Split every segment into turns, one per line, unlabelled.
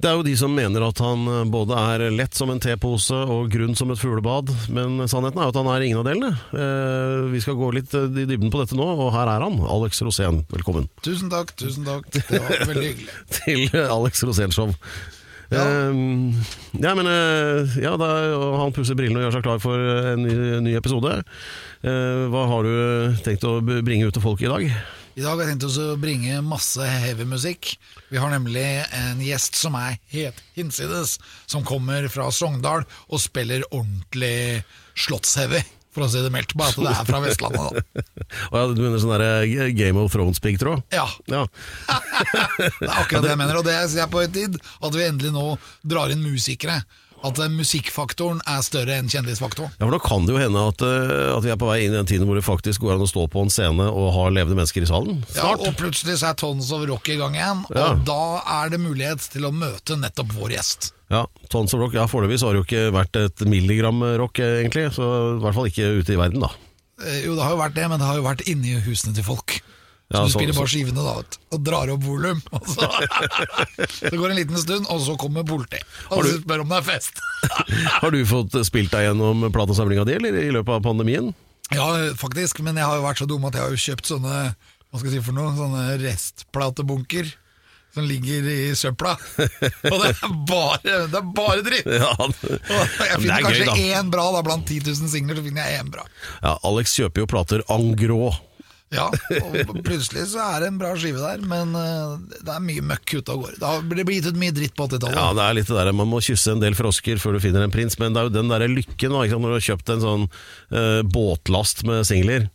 Det er jo de som mener at han eh, både er lett som en tepose og grunn som et fuglebad, men sannheten er jo at han er ingen av delene. Eh, vi skal gå litt eh, i dybden på dette nå, og her er han. Alex Rosén, velkommen
Tusen takk, tusen takk. Det var veldig hyggelig.
til Alex Rosén-show.
Ja.
Eh, ja, men ja, da, han pusser brillene og gjør seg klar for en ny, ny episode. Eh, hva har du tenkt å bringe ut til folk i dag?
I dag har jeg tenkt oss å bringe masse heavy musikk. Vi har nemlig en gjest som er helt hinsides, som kommer fra Sogndal og spiller ordentlig slottsheavy, for å si det meldt, Bare at det er fra Vestlandet, da.
Ja, du mener sånn der Game of Thrones-piggtråd?
Ja,
Ja.
det er akkurat det jeg mener, og det er på høy tid at vi endelig nå drar inn musikere. At eh, musikkfaktoren er større enn kjendisfaktoren.
Ja, for Da kan det jo hende at, eh, at vi er på vei inn i den tiden hvor det faktisk går an å stå på en scene og ha levende mennesker i salen.
Ja, og plutselig så er Tons of Rock i gang igjen,
Ja.
og da er det mulighet til å møte nettopp vår gjest.
Ja, Tons of Rock. Ja, Foreløpig har det jo ikke vært et milligram rock, eh, egentlig. Så i hvert fall ikke ute i verden, da.
Jo, det har jo vært det, men det har jo vært inni husene til folk. Så
Ja,
du
så-
spiller bare skivene da, vet og drar opp volum. Så. Så Det går en liten stund, og så kommer politiet. Og så spør om det er fest.
Har du fått spilt deg gjennom platesamlinga di, eller i løpet av pandemien?
Ja, faktisk, men jeg har jo vært så dum at jeg har jo kjøpt sånne Hva skal jeg si for noe? Sånne restplatebunker. Som ligger i søpla. Og det er bare, det er bare dritt!
Ja,
det, Jeg finner
er
kanskje
gøy,
én bra, da blant 10 000 singler. Så finner jeg én bra.
ja, Alex kjøper jo plater en gros.
Ja, og plutselig så er det en bra skive der, men eh, det er mye møkk ute og går. Det blir gitt ut mye dritt på 80-tallet.
Ja, det er litt det der, Man må kysse en del frosker før du finner en prins, men det er jo den der lykken da, når du har kjøpt en sånn uh, båtlast med singler,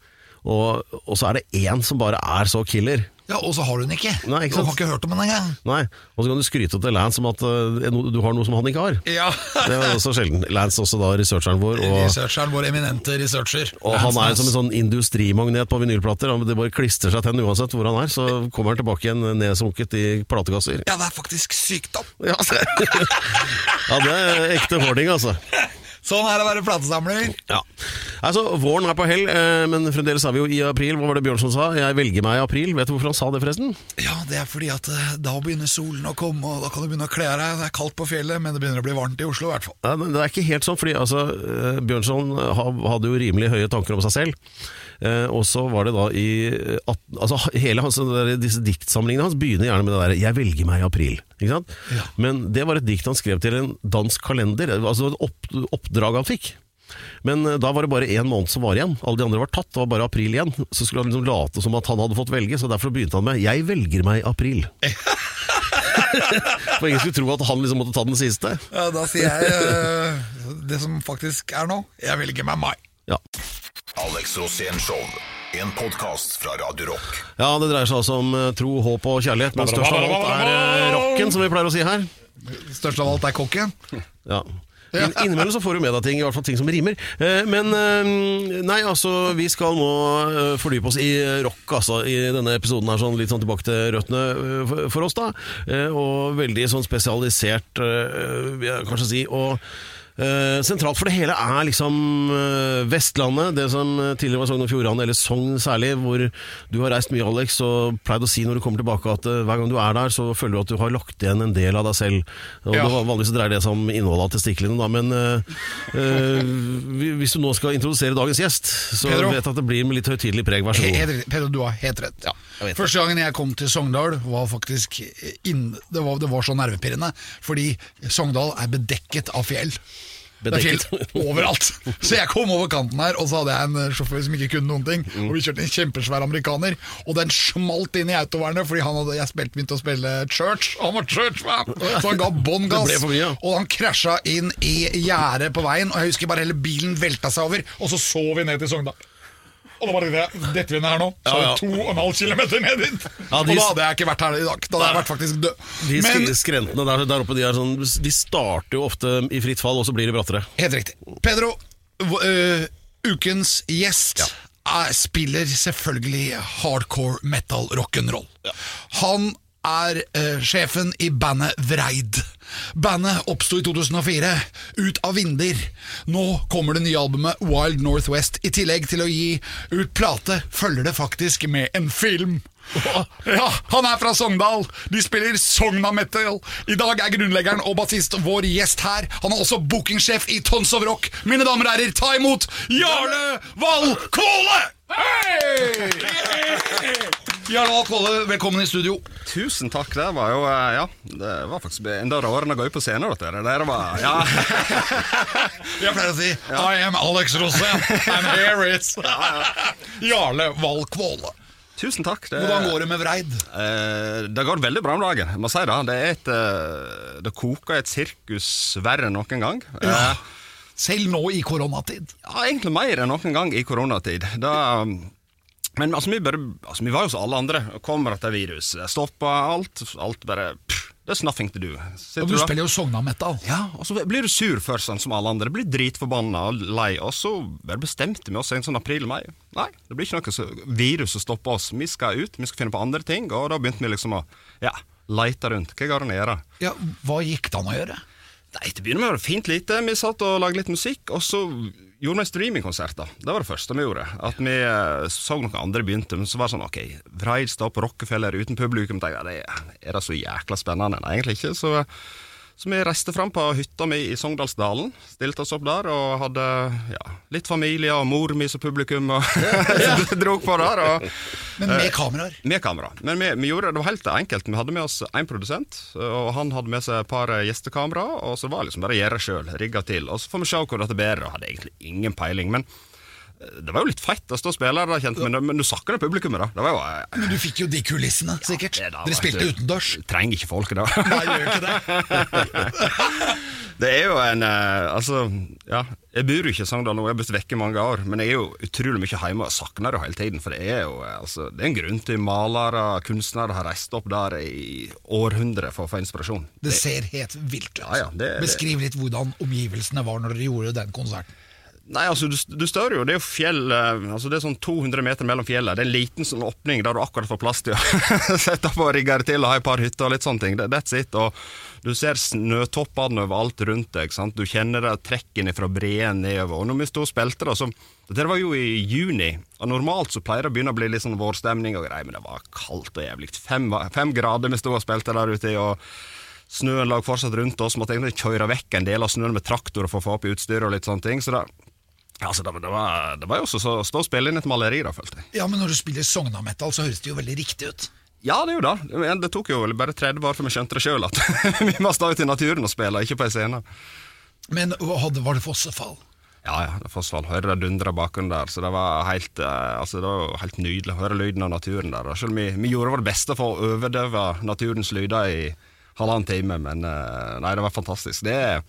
og, og så er det én som bare er så killer.
Ja, Og så har du den ikke.
Nei, ikke
Du
sant?
har ikke hørt om den engang.
Nei, Og så kan du skryte til Lance om at uh, du har noe som han ikke har.
Ja.
Det er også sjelden. Lance også da researcheren vår. Og,
Researcheren, vår eminente researcher.
og han er som en sånn industrimagnet på vinylplater. Det bare klistrer seg til den uansett hvor han er. Så kommer han tilbake igjen nedsunket i platekasser.
Ja, det er faktisk sykdom.
Ja, ja, det er ekte hoarding, altså.
Sånn er det å være platesamler.
Ja. Altså, Våren er på hell, eh, men fremdeles er vi jo i april. Hva var det Bjørnson sa? Jeg velger meg i april. Vet du hvorfor han sa det, forresten?
Ja, det er fordi at eh, da begynner solen å komme, og da kan du begynne å kle deg. Det er kaldt på fjellet, men det begynner å bli varmt i Oslo i hvert fall.
Ja, men det er ikke helt sånn, fordi altså, eh, Bjørnson hadde jo rimelig høye tanker om seg selv. Eh, og så var det da i eh, altså, Hele hans, disse diktsamlingene hans begynner gjerne med det der 'Jeg velger meg i april'. Ikke sant?
Ja.
Men det var et dikt han skrev til en dansk kalender. Altså et opp, oppdrag han fikk. Men eh, da var det bare én måned som var igjen. Alle de andre var tatt. Det var bare april igjen. Så skulle han liksom late som at han hadde fått velge, så derfor begynte han med 'Jeg velger meg i april'. For ingen skulle tro at han liksom måtte ta den siste.
Ja, da sier jeg det som faktisk er nå. Jeg velger meg mai.
Ja.
Alex Rosénshow. En podkast fra Radio Rock.
Ja, det dreier seg altså om eh, tro, håp og kjærlighet, men størst av alt er eh, rocken, som vi pleier å si her.
Størst av alt er kokken.
Ja. In innimellom så får du med deg ting, i hvert fall ting som rimer. Eh, Men nei, altså, vi skal nå fordype oss i rock, altså, i denne episoden her, sånn litt sånn tilbake til røttene for- oss, da. Eh, Og veldig sånn spesialisert, vil jeg kanskje si. og Eh, sentralt for det hele er liksom uh, Vestlandet, det som tidligere var Sogn og Fjordane, eller Sogn særlig, hvor du har reist mye, Alex, og pleid å si når du kommer tilbake at uh, hver gang du er der, så føler du at du har lagt igjen en del av deg selv. Og
Ja.
det Vanligvis dreier det seg om innholdet av testiklene, da, men hvis du nå skal introdusere dagens gjest, så
Pedro.
vet jeg at det blir med litt høytidelig preg. Vær så god.
Pedro, du har helt rett.
vet
Første gangen jeg kom til Sogndal, var faktisk inn, det, var, det var så nervepirrende. Fordi Sogndal er bedekket av fjell. Det er fjell overalt. Så jeg kom over kanten her, og så hadde jeg en sjåfør som ikke kunne noen ting. Og vi kjørte en kjempesvær amerikaner, og den smalt inn i autovernet fordi han hadde, jeg spilte, begynte å spille church. Han var church-fan! Så han ga bånn gass. Og han krasja inn i gjerdet på veien, og jeg husker bare hele bilen velta seg over, og så så vi ned til Sogndal. Og da bare det, detter vi ned her nå, så er
Ja, ja.
det to og en halv kilometer ned dit.
Ja,
og da hadde jeg ikke vært her i dag. Da hadde jeg vært faktisk død.
De
Men
skrentene der, der oppe, de, er sånn, de starter jo ofte i fritt fall, og så blir de brattere.
helt riktig. Pedro, øh, ukens gjest er, spiller selvfølgelig hardcore metal rock'n'roll. Han er uh, sjefen i bandet Vreid. Bandet oppsto i 2004, ut av vinder. Nå kommer det nye albumet Wild Northwest. I tillegg til å gi ut plate, følger det faktisk med en film. Ja, Han er fra Sogndal. De spiller Sogna Metal. I dag er grunnleggeren og bassist vår gjest her. Han er også bookingsjef i Tons of Rock. Mine damer og herrer, ta imot Jarle Wall Kvåle! Hei! Jarle Vall Kvåle, velkommen i studio.
Tusen takk. Det var jo eh, Ja, det var faktisk enda rarere enn å gå ut på scenen. Dette. Det der var Ja.
Jeg pleier å si I am Alex Rosén, and here it's Jarle Wahl Kvåle.
Tusen takk. Det,
Hvordan går det med Vreid?
Eh, det går veldig bra om dagen. Jeg må si Det Det, er et, eh, det koker et sirkus verre enn noen gang.
Ja.
Eh,
Selv nå i koronatid.
ja, egentlig mer enn noen gang i koronatid. Da, men altså, vi, bare, altså, vi var jo som alle andre. Kommer dette virus, stoppa alt. Alt bare pff, There's nothing to do. Sitter
Og du spiller jo Sogna Metal.
Ja, og så blir du sur først, sånn som alle andre. Blir dritforbanna og lei. Og så bare bestemte vi oss en sånn april-mai. Nei, det blir ikke noe så virus som stopper oss. Vi skal ut, vi skal finne på andre ting. Og da begynte vi liksom å ja, leite rundt. Hva går an å gjøre?
Ja, Hva gikk det an å gjøre?
Nei, Det begynner med å være fint lite. Vi satt og lagde litt musikk, og så gjorde vi streamingkonserter. Det var det første vi gjorde. At vi eh, så noen andre begynte, men så var det sånn OK, Vreid står på Rockefeller uten publikum. Tenkte jeg, det er det så jækla spennende? Nei, egentlig ikke. Så, så vi reiste fram på hytta mi i Sogndalsdalen. Stilte oss opp der og hadde ja, litt familie og mor mi som publikum. Og drog på der. Og,
Men med kameraer.
med kamera. Men vi, vi gjorde det var helt enkelt. Vi hadde med oss én produsent, og han hadde med seg et par gjestekamera. Og så var det liksom bare å gjøre sjøl, rigga til. Og så får vi se hvor dette bærer. Hadde egentlig ingen peiling. Men eh, det var jo litt feit å stå og spille, da, kjent, men, men du sakna publikummet, da. Det var jo eh,
Men du fikk jo de kulissene, sikkert.
Ja, da,
Dere spilte utendørs.
Trenger ikke folket, da.
Nei, gjør ikke det.
Det er jo en eh, Altså, ja. Jeg bor jo ikke i Sogndal nå, jeg har blitt vekke mange år, men jeg er jo utrolig mye hjemme og savner det hele tiden. For det er jo eh, altså, det er en grunn til malere, og kunstnere har reist opp der i århundrer for å få inspirasjon.
Det ser helt vilt ut.
Ja, ja, det- det-
Beskriv litt hvordan omgivelsene var når dere gjorde den konserten.
Nei, altså, du, du står jo, det er jo fjell eh, altså Det er sånn 200 meter mellom fjellene. Det er en liten sånn åpning der du akkurat får plass til å sette opp og rigge det til og ha et par hytter og litt sånne ting. That's it. Og du ser snøtoppene overalt rundt deg. Sant? Du kjenner det trekken fra breen nedover. Og når vi sto og spilte, da, så Dette var jo i juni, og normalt så pleier det å begynne å bli litt sånn vårstemning og greier, men det var kaldt og jævlig. Fem, fem grader vi sto og spilte der ute i. og Snøen lå fortsatt rundt oss, måtte egentlig kjøre vekk en del av snøen med traktor for få opp utstyret og litt sånne ting. Så det, altså det, det, var, det var jo også så stå og spille inn et maleri, da, følte jeg.
Ja, men når du spiller Sogna Metal, så høres det jo veldig riktig ut.
Ja, det er jo det. Det tok jo bare 30 år før vi skjønte det sjøl, at vi må stå ute i naturen og spille, ikke på ei scene.
Men hadde, var det fossefall?
Ja, ja, det fossefall. Hører det dundre bakgrunnen der. Så det var helt, eh, altså, det var helt nydelig å høre lyden av naturen der. Selv vi, vi gjorde vårt beste for å overdøve naturens lyder i halvannen time, men eh, nei, det var fantastisk. Det er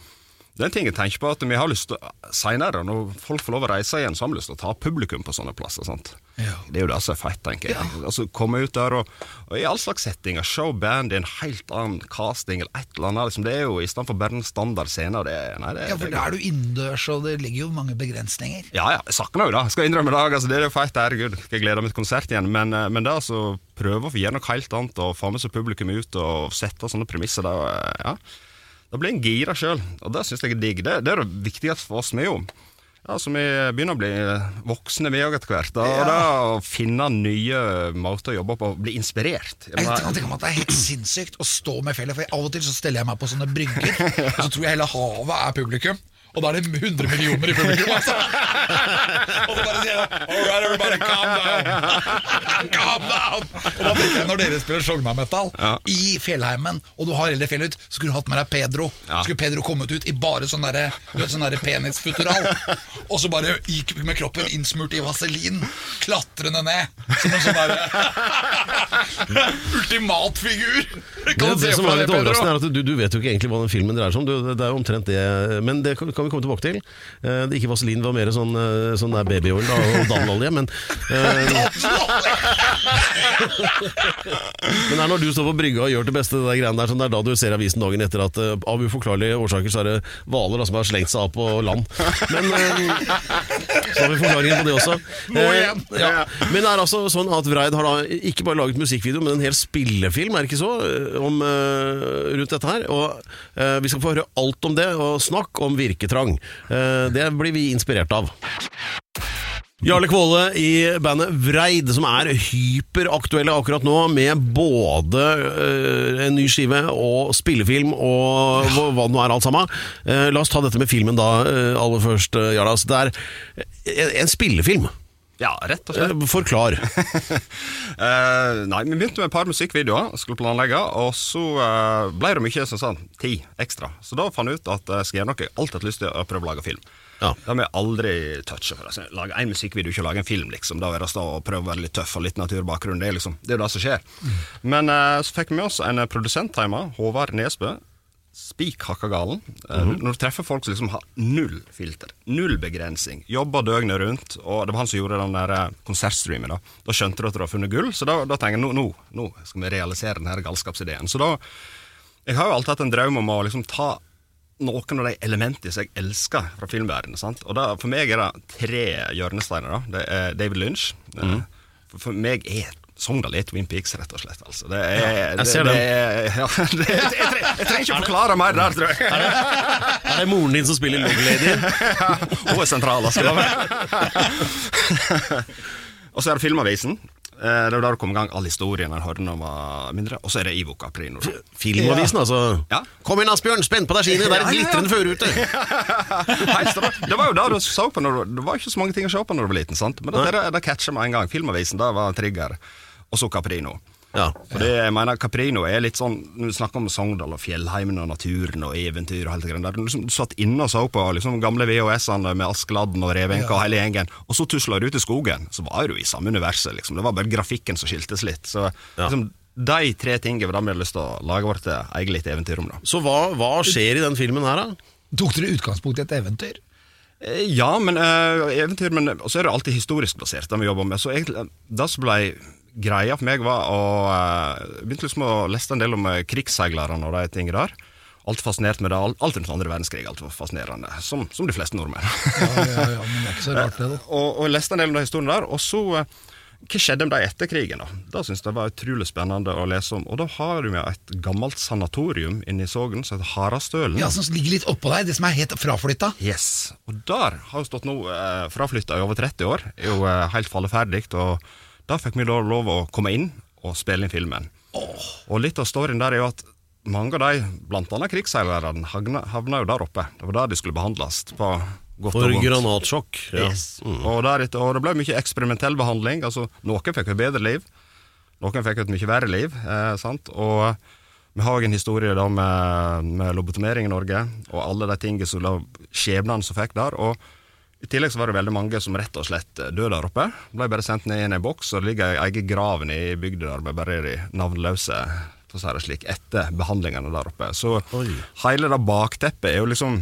det er en ting jeg tenker på, at vi har lyst til Seinere, når folk får lov å reise igjen, så har vi lyst til å ta publikum på sånne plasser. sant?
Ja.
Det er jo det som er fett, tenker jeg. Altså, Komme ut der og, og i all slags settinger, show band i en helt annen casting eller et eller annet. Liksom, det er jo istedenfor bare en standard scene. Det, nei, det,
Ja, for da er du innendørs, og det ligger jo mange begrensninger.
ja, ja, jeg savner jo det. Skal innrømme det. Altså, det er jo feit, herregud. Jeg gleder meg til konsert igjen. Men, eh, men det altså prøve å gjøre noe helt annet og få med seg publikum ut og sette sånne premisser, da, eh, ja. Da blir en gira sjøl. Og det syns jeg er digg. Det, det er det viktigste for oss. Vi jo ja, så vi begynner å bli voksne, vi òg, etter hvert. Og og da å finne nye måter å jobbe på, bli inspirert.
Jeg tenker tenke meg at Det er helt sinnssykt å stå med fjellet, for av og til så steller jeg meg på sånne brygger, og så tror jeg hele havet er publikum. Og da er det 100 millioner i publikum, altså! og så bare sier jeg All right, everybody, calm down! calm down! Og da tenker jeg, når dere spiller Sogna-metal i fjellheimen, og du har hele fjellet ut, så skulle du hatt med deg Pedro.
Ja.
Skulle Pedro kommet ut i bare sånn derre sånn derre penisfutteral, og så bare gikk med kroppen innsmurt i vaselin, klatrende ned, som en sånn derre ultimat figur! Kan
Det, det som er litt overraskende, er at du, du vet jo ikke egentlig hva den filmen dreier seg om. Du, det er jo omtrent det, men det kan, vi komme tilbake til. Uh, ikke vaselin, det var mer sånn, uh, sånn babyolje og danolje, men eh, Men det er når du står på brygga og gjør det beste det der der, sånn det er da du ser avisen dagen etter at uh, av uforklarlige årsaker så er det hvaler som har slengt seg av på land. Men uh, så har vi forklaringen på det også. Eh, ja. Men det er altså sånn at Vreid har da ikke bare laget musikkvideo, men en hel spillefilm, er det ikke så, om, rundt dette her. Og vi skal få høre alt om det, og snakk om virketrang. Det blir vi inspirert av. Jarle Kvåle i bandet Vreid, som er hyperaktuelle akkurat nå, med både uh, en ny skive og spillefilm og hva, hva det nå er alt sammen. Uh, la oss ta dette med filmen da, uh, aller først, Jarle. Jarlas. Det er en, en spillefilm.
Ja, rett og slett.
Forklar.
Nei, Vi begynte med et par musikkvideoer, skulle planlegge, og så ble det mye som sånn, ti ekstra. Så da fant jeg ut at jeg skal gjøre noe jeg alltid har lyst til å prøve å lage film.
Ja.
Det har vi aldri toucha for. Altså, lage én musikkvideo, ikke lage en film, liksom. Da er det å prøve å være litt tøff og litt naturbakgrunn. Det liksom, det er jo det som skjer. Men uh, så fikk vi med oss en produsent hjemme, Håvard Nesbø. Spikhakkagalen hakka galen. Eh, Når du treffer folk som liksom har null filter, null begrensning, jobber døgnet rundt, og det var han som gjorde den der eh, konsertstreamen, da. Da skjønte du at du har funnet gull, så da, da tenker jeg nå, nå, nå skal vi realisere den her galskapsideen. Så da Jeg har jo alltid hatt en drøm om å liksom ta noen av de elementene som jeg elsker fra filmverdenen. Og da, For meg er det tre hjørnesteiner. da. Det er David Lynch. Mm. For, for meg er Sogndal er Twin Peaks, rett og slett. altså. Det er,
jeg ser
det,
det,
er- ja, det, jeg, jeg, tre- jeg trenger ikke å forklare mer der, tror jeg.
Er det moren din som spiller Love Lady?
Hun er sentral, altså. Og så er det Filmavisen. Eh, Det var da det kom i gang all historien når Horden var mindre. Og så er det Ivo Caprino. da.
Filmavisen, altså.
Ja.
Kom inn, Asbjørn, spenn på deg skiene, det er et glitrende førerute.
Da- Det var jo da du så på når du, Det var ikke så mange ting å se på når du var liten, sant? men det, det, det catcha med en gang. Filmavisen da var trigger. Og så Caprino.
Ja.
Fordi jeg mener Caprino er litt sånn Når du snakker om Sogndal og fjellheimen og naturen og eventyr og hele det der Du liksom, satt inne og så på liksom, gamle VHS-ene med Askeladden og Revenka og hele gjengen, og så tusla du ut i skogen, så var du i samme universet, liksom. Det var bare grafikken som skiltes litt. Så liksom, de tre tingene var det vi hadde lyst til å lage vårt eget lite eventyr om, da.
Så hva, hva skjer i den filmen her, da?
Tok dere utgangspunkt i et eventyr?
Eh, Ja, men eh, eventyr Men så er det alltid historisk basert, det vi jobber med. Så egentlig, eh, det som ble greia for meg, var å uh, Begynte liksom å lese en del om uh, krigsseilerne og de tingene der. Alt fascinert med det. Alt alt rundt andre verdenskrig. Alt var fascinerende. Som, som de fleste nordmenn.
Ja, ja, ja, men det er ikke så rart, det. da.
og, og leste en del om de historiene der. Og så eh, Hva skjedde med dem etter krigen? da? Det syns jeg var utrolig spennende å lese om. Og da har vi et gammelt sanatorium inne i Sogn som heter Harastølen.
Ja, Som ligger litt oppå deg, det som er helt fraflytta.
Yes, og der har jo stått nå eh, fraflytta i over 30 år. Er jo eh, helt falleferdig. Og da fikk vi da lov å komme inn og spille inn filmen. Og litt av storyen der er jo at mange av de, annet krigsseilerne, havna, jo der oppe. Det var der de skulle behandles. på godt
For
og vondt.
granatsjokk. Ja.
Yes. Og, deretter, og det ble mye eksperimentell behandling. Altså, noen fikk et bedre liv, noen fikk et mye verre liv. Eh, sant? Og vi har òg en historie da med, med lobotomering i Norge, og alle de tingene som skjebnene som fikk der. og i tillegg så var det veldig mange som rett og slett døde der oppe. Ble bare sendt ned i en boks, og det ligger ei egen grav i bygda der med bare de navnløse for å si det slik, etter behandlingene der oppe. Så
Oi.
hele det bakteppet er jo liksom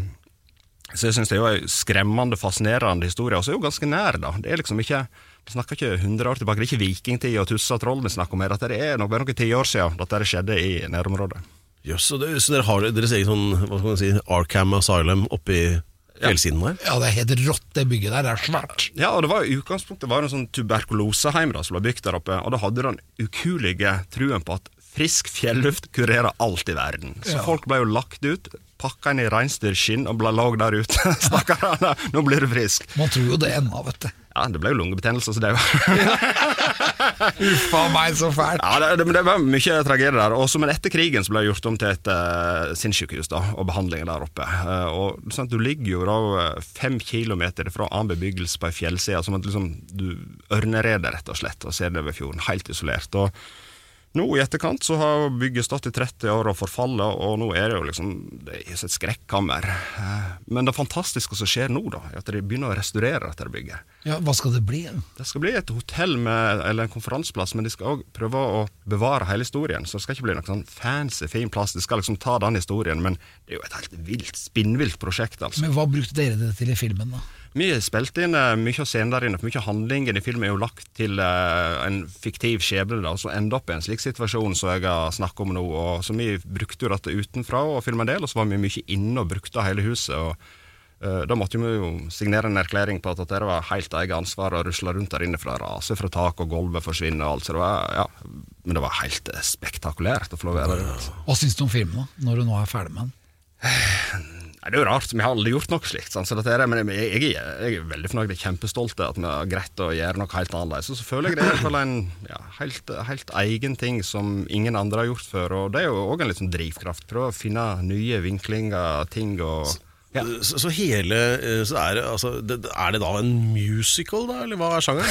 så jeg synes Det er jo en skremmende, fascinerende historie, og så er jo ganske nær. da. Det er liksom ikke, Vi snakker ikke 100 år tilbake, det er ikke vikingtid og tussa troll vi snakker om her. Dette er nok bare noen tiår siden dette skjedde i nærområdet.
Jøss, så, det- så dere har deres egen sånn, hva skal man si, Arkham Asylum oppi fjellsiden der?
Ja, det er helt rått, det bygget der. Det er svært.
Ja, og det var i utgangspunktet var det en sånn tuberkuloseheim da, som ble bygd der oppe, og da hadde den ukuelige truen på at frisk fjelluft kurerer alt i verden. Så
Ja.
folk ble jo lagt ut, pakka inn i reinsdyrskinn og ble lagd der ute. Stakkarene, nå blir du frisk.
Man tror jo det ennå, vet du.
Ja, det ble jo lungebetennelse, så det var
Uffa meg, så fælt.
Ja, det, det, det var mye tragedie der. Også, men etter krigen så ble det gjort om til et uh, sinnssykehus da, og behandlingen der oppe. Uh, og sant, Du ligger jo da eh, fem kilometer fra annen bebyggelse på ei fjellside, som at liksom, du ørnereder rett og slett, og ser det over fjorden, helt isolert. og nå i etterkant så har bygget stått i 30 år og forfallet, og nå er det jo liksom det er et skrekkammer. Eh, Men det fantastiske som skjer nå, da, er at de begynner å restaurere dette bygget.
Ja, Hva skal det bli?
Det skal bli et hotell med, eller en konferanseplass, men de skal òg prøve å bevare hele historien. Så det skal ikke bli noen sånn fancy, fin plass. De skal liksom ta den historien, men det er jo et helt vilt, spinnvilt prosjekt, altså.
Men Hva brukte dere det til i filmen, da?
Mye spilt inn, eh, mye av scenen der inne, for mye av handlingen i filmen er jo lagt til eh, en fiktiv skjebne, da, som ender opp i en slik situasjon som jeg har snakket om nå. og Så vi brukte jo dette utenfra og filma en del, og så var vi mye inne og brukte hele huset. og eh, da måtte vi jo signere en erklæring på at det var helt eget ansvar å rusle rundt der inne For å rase fra tak og gulvet forsvinner og alt. Så det var, ja, men det var helt spektakulært å få lov å være. Altså.
Hva syns du om filmen, da, når du nå er ferdig med den?
Nei, Det er jo rart, vi har aldri gjort noe slikt. sant, Så er, men jeg, jeg, jeg er veldig fornøyd, jeg er kjempestolt av at vi har greit å gjøre noe helt annerledes. Så føler jeg det er en ja, helt, helt egen ting som ingen andre har gjort før. Og det er jo òg en litt sånn drivkraft. Prøve å finne nye vinklinger, ting og ja.
Så, så hele eh, så er, det, altså, det, er det da en musical, da, eller hva er sjangeren?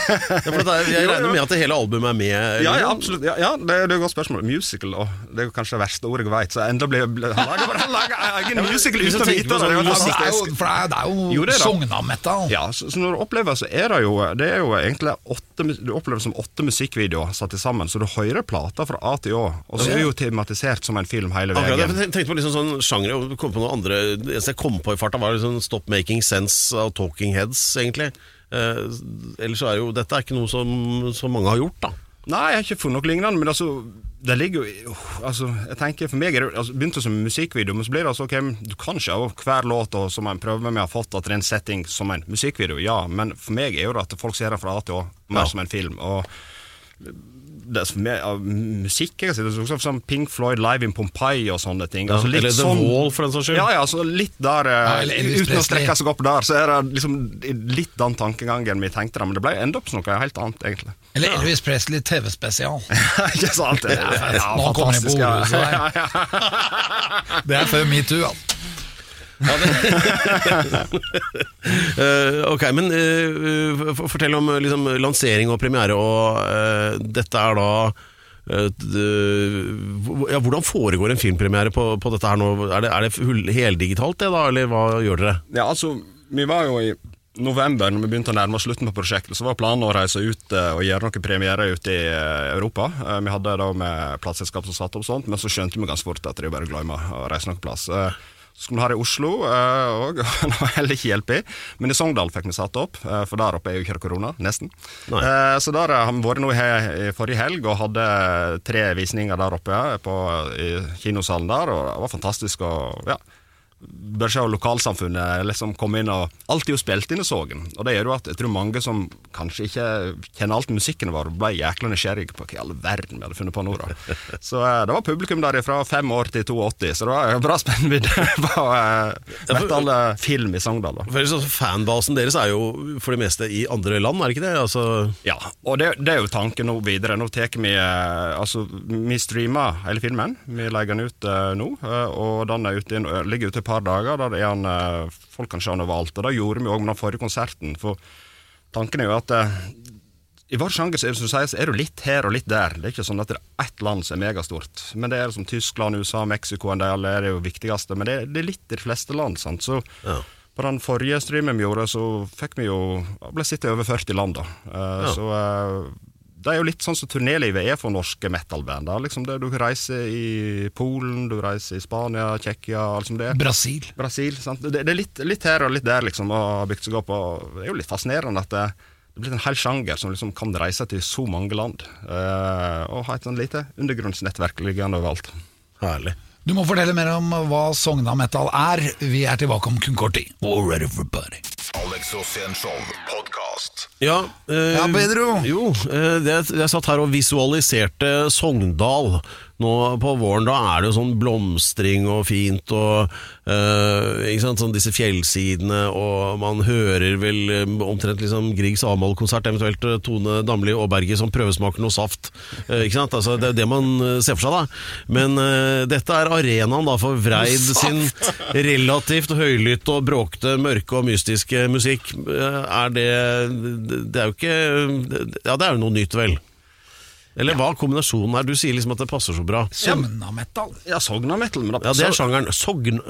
er, jeg regner med at det hele albumet er med? eller
Ja, ja, absolutt. Ja, ja det, det er et godt spørsmål. Musical, og det er kanskje det verste ordet jeg vet. Så enda blir ble, Han lager egen musical uten å vite det. Det er jo
sånn
det jo, for det er, jo,
Jo.
Sogna-metal.
Ja, så, så når du opplever så er det jo Det er jo egentlig åtte Du opplever som åtte musikkvideoer satt sammen, så du hører plata fra A til Å, og så er det jo tematisert som en film hele veien.
jeg tenkte på liksom sånn sjanger og kom på noe andre eneste jeg kom på i farta, var liksom Stop Making Sense av Talking Heads, egentlig. Eh, ellers så er jo dette er ikke noe som, som mange har gjort, da.
Nei, jeg har ikke funnet noe lignende, men altså det ligger jo uh, altså, jeg tenker For meg er det altså, begynte som musikkvideo, men så blir det altså ok, du kan ikke av hver låt og, som en prøver med har fått at det er en setting som en musikkvideo, ja, men for meg er jo det at folk ser det fra A til Å, mer
Ja.
som en film. Og det er for meg, av musikk jeg kan si, er også som Pink Floyd live in Pompeii og sånne ting.
Ja,
altså, litt
eller The
sånn-
Wall, for den saks skyld.
Ja, ja, så litt der eh,
Ja, eller
Uten å strekke seg opp der, så er det liksom litt den tankegangen vi tenkte da, men det ble enda opp som noe helt annet, egentlig.
Eller Elvis Presley TV-spesial.
Ikke sant? Det, ja,
Ja, Nå kommer det på
fantastisk,
så. Det er før metoo, altså.
Eh, ok, men uh, fortell om liksom, lansering og premiere, og uh, dette er da ja, Hvordan foregår en filmpremiere på, på dette her nå? Er det, er det heldigitalt, det da, eller hva gjør dere?
Ja, altså, vi var jo i november, når vi begynte å nærme oss slutten på prosjektet, så var planen å reise ut og gjøre noen premierer ute i Europa. Vi hadde da med plateselskap som satte opp sånt, men så skjønte vi ganske fort at er bare å glemme å reise noen plass. Eh, skulle ha det i Oslo òg, og det var heller ikke hjelp i. Men i Sogndal fikk vi satt opp, uh, for der oppe er jo ikke korona, nesten. Eh, Så der har vi vært nå her i forrige helg og hadde tre visninger der oppe på, i kinosalen der, og det var fantastisk. og ja bør se lokalsamfunnet liksom komme inn og Alt er jo spilt inn i Sågen, og det gjør jo at jeg tror mange som kanskje ikke kjenner alt musikken vår, ble jækla nysgjerrige på hva i all verden vi hadde funnet på nå, da. Så eh, det var publikum der fra fem år til 82, så det var bra spennvidde på uh, metal-film i Sogndal.
Fanbasen deres er jo for det meste i andre land, er det ikke det? Altså,
Ja, og det, det er jo tanken nå videre. Nå tar vi Altså, vi streamer hele filmen. Vi legger den ut uh, nå, og den er ute, ligger ute et par dager. Der er den, eh, folk kan se han overalt. Og det gjorde vi òg med den forrige konserten. For tanken er jo at eh, i vår sjanger så er som du litt her og litt der. Det er ikke sånn at det er ett land som er megastort. Men det er som Tyskland, USA, Mexico en del er det jo viktigste. Men det, er- det er litt i de fleste land. sant? Så
Ja.
på den forrige streamen vi gjorde, så fikk vi jo ble sittet i over 40 land. da. Uh,
Ja.
Så eh, det er jo litt sånn som turnélivet er for norske metal-band. Liksom du reiser i Polen, du reiser i Spania, Tsjekkia liksom det.
Brasil.
Brasil. sant? Det, det er litt, litt her og litt der, liksom, og bygd seg opp. og Det er jo litt fascinerende at det, det er blitt en hel sjanger som liksom kan reise til så mange land. eh, og ha et sånn lite undergrunnsnettverk liggende overalt.
herlig.
Du må fortelle mer om hva Sogna Metal er. Vi er tilbake om kun kort tid. All ready for party.
Alex Rosén Show.
Ja, eh,
Ja, Pedro.
Jo, eh, jeg, jeg satt her og visualiserte Sogndal. Nå på våren da er det jo sånn blomstring og fint, og eh, ikke sant, sånn disse fjellsidene, og man hører vel eh, omtrent liksom Griegs avmålkonsert, eventuelt eh, Tone Damli Aaberge som prøvesmaker noe saft. Eh, ikke sant? Altså, det er det man ser for seg, da. Men eh, dette er arenaen da for Vreid sin relativt høylytte og bråkte, mørke og mystiske musikk. Er det Det er jo ikke Ja, det er jo noe nytt, vel? Eller hva er kombinasjonen er? Du sier liksom at det passer så bra.
Sogna Metal.
Ja, Sogna metal. Men da,
Ja, det er sjangeren. Sogn...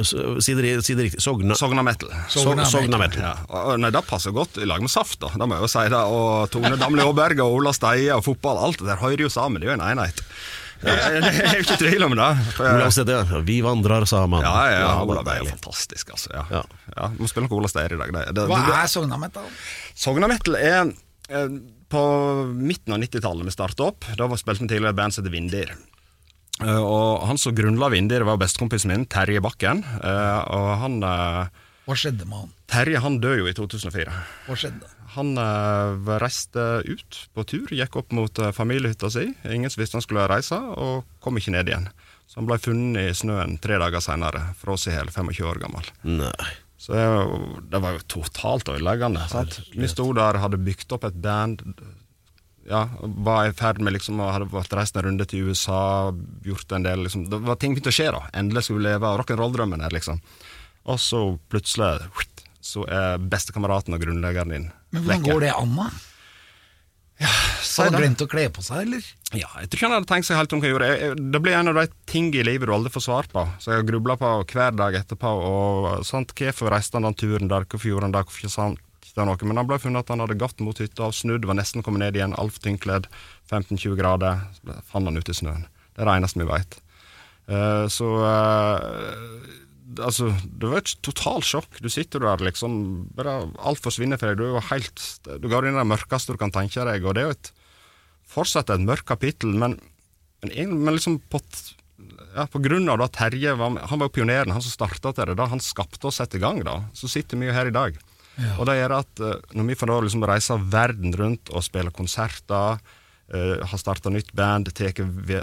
Si det, si det riktig. Sogna.
Sogna metal.
Sogna
Sog- Sogna
metal.
metal.
Ja, og, nei, Det passer godt i lag med Saft, da, det må jeg jo si. det Og Tone Damli Aaberge og Ola Steie og fotball, alt det der hører jo sammen. Det er jo en enhet. Det er jo ikke tvil om det.
For se det. Vi vandrer sammen.
Ja, ja, ja,
Ola
det
er
jo
deilig.
fantastisk, altså. Ja.
Ja.
Ja. Må spille noe Ola Steir i dag. Det, det,
Hva
det,
er Sognametal?
Sognametal er eh, På midten av 90-tallet vi starta opp, da var- spilte vi tidligere et band som heter Vindir. Eh, og han som grunnla Vindir, var bestekompisen min, Terje Bakken. Eh, og han eh,
Hva skjedde med han?
Terje han døde jo i 2004.
Hva skjedde?
Han reiste ut på tur, gikk opp mot eh, familiehytta si. Ingen som visste han skulle reise, og kom ikke ned igjen. Så han ble funnet i snøen tre dager seinere, fråsihel, 25 år gammel.
Nei.
Så det, var jo totalt ødeleggende. Vi sto der, hadde bygd opp et band. Ja, Var i ferd med liksom hadde vært reist en runde til USA, gjort en del liksom, Det var ting begynte å skje, da. Endelig skulle vi leve rock'n'roll-drømmen her, liksom. Og så plutselig så er bestekameraten og grunnleggeren din
Men hvordan går det an, da?
Si
Har han glemt å kle på seg, eller?
Ja, jeg tror ikke han hadde tenkt seg helt om hva gjorde. Jeg- jeg- Det blir en av de ting i livet du aldri får svar på, så jeg har grubla på hver dag etterpå. Og sant, Hvorfor reiste han den turen der, hvorfor gjorde han det, hvorfor ikke sant? noe? Men han ble funnet at han hadde gått mot hytta, og snudd, var nesten kommet ned igjen, altfor tynnkledd, 15-20 grader. Så fant han ute i snøen. Det er det eneste vi veit. så eh, Altså, det var et totalt sjokk. Du sitter der liksom bare Alt forsvinner for deg. Du helt Du går inn i det mørkeste du kan tenke deg, og det er jo et fortsatt et mørkt kapittel, men, men, men liksom på, ja, på grunn av da Terje var, Han var jo pioneren, han som starta det. da Han skapte og satte i gang, da. Så sitter vi jo her i dag. Og det gjør at eh, når vi får da liksom reise verden rundt og spille konserter, eh, har starta nytt band, tar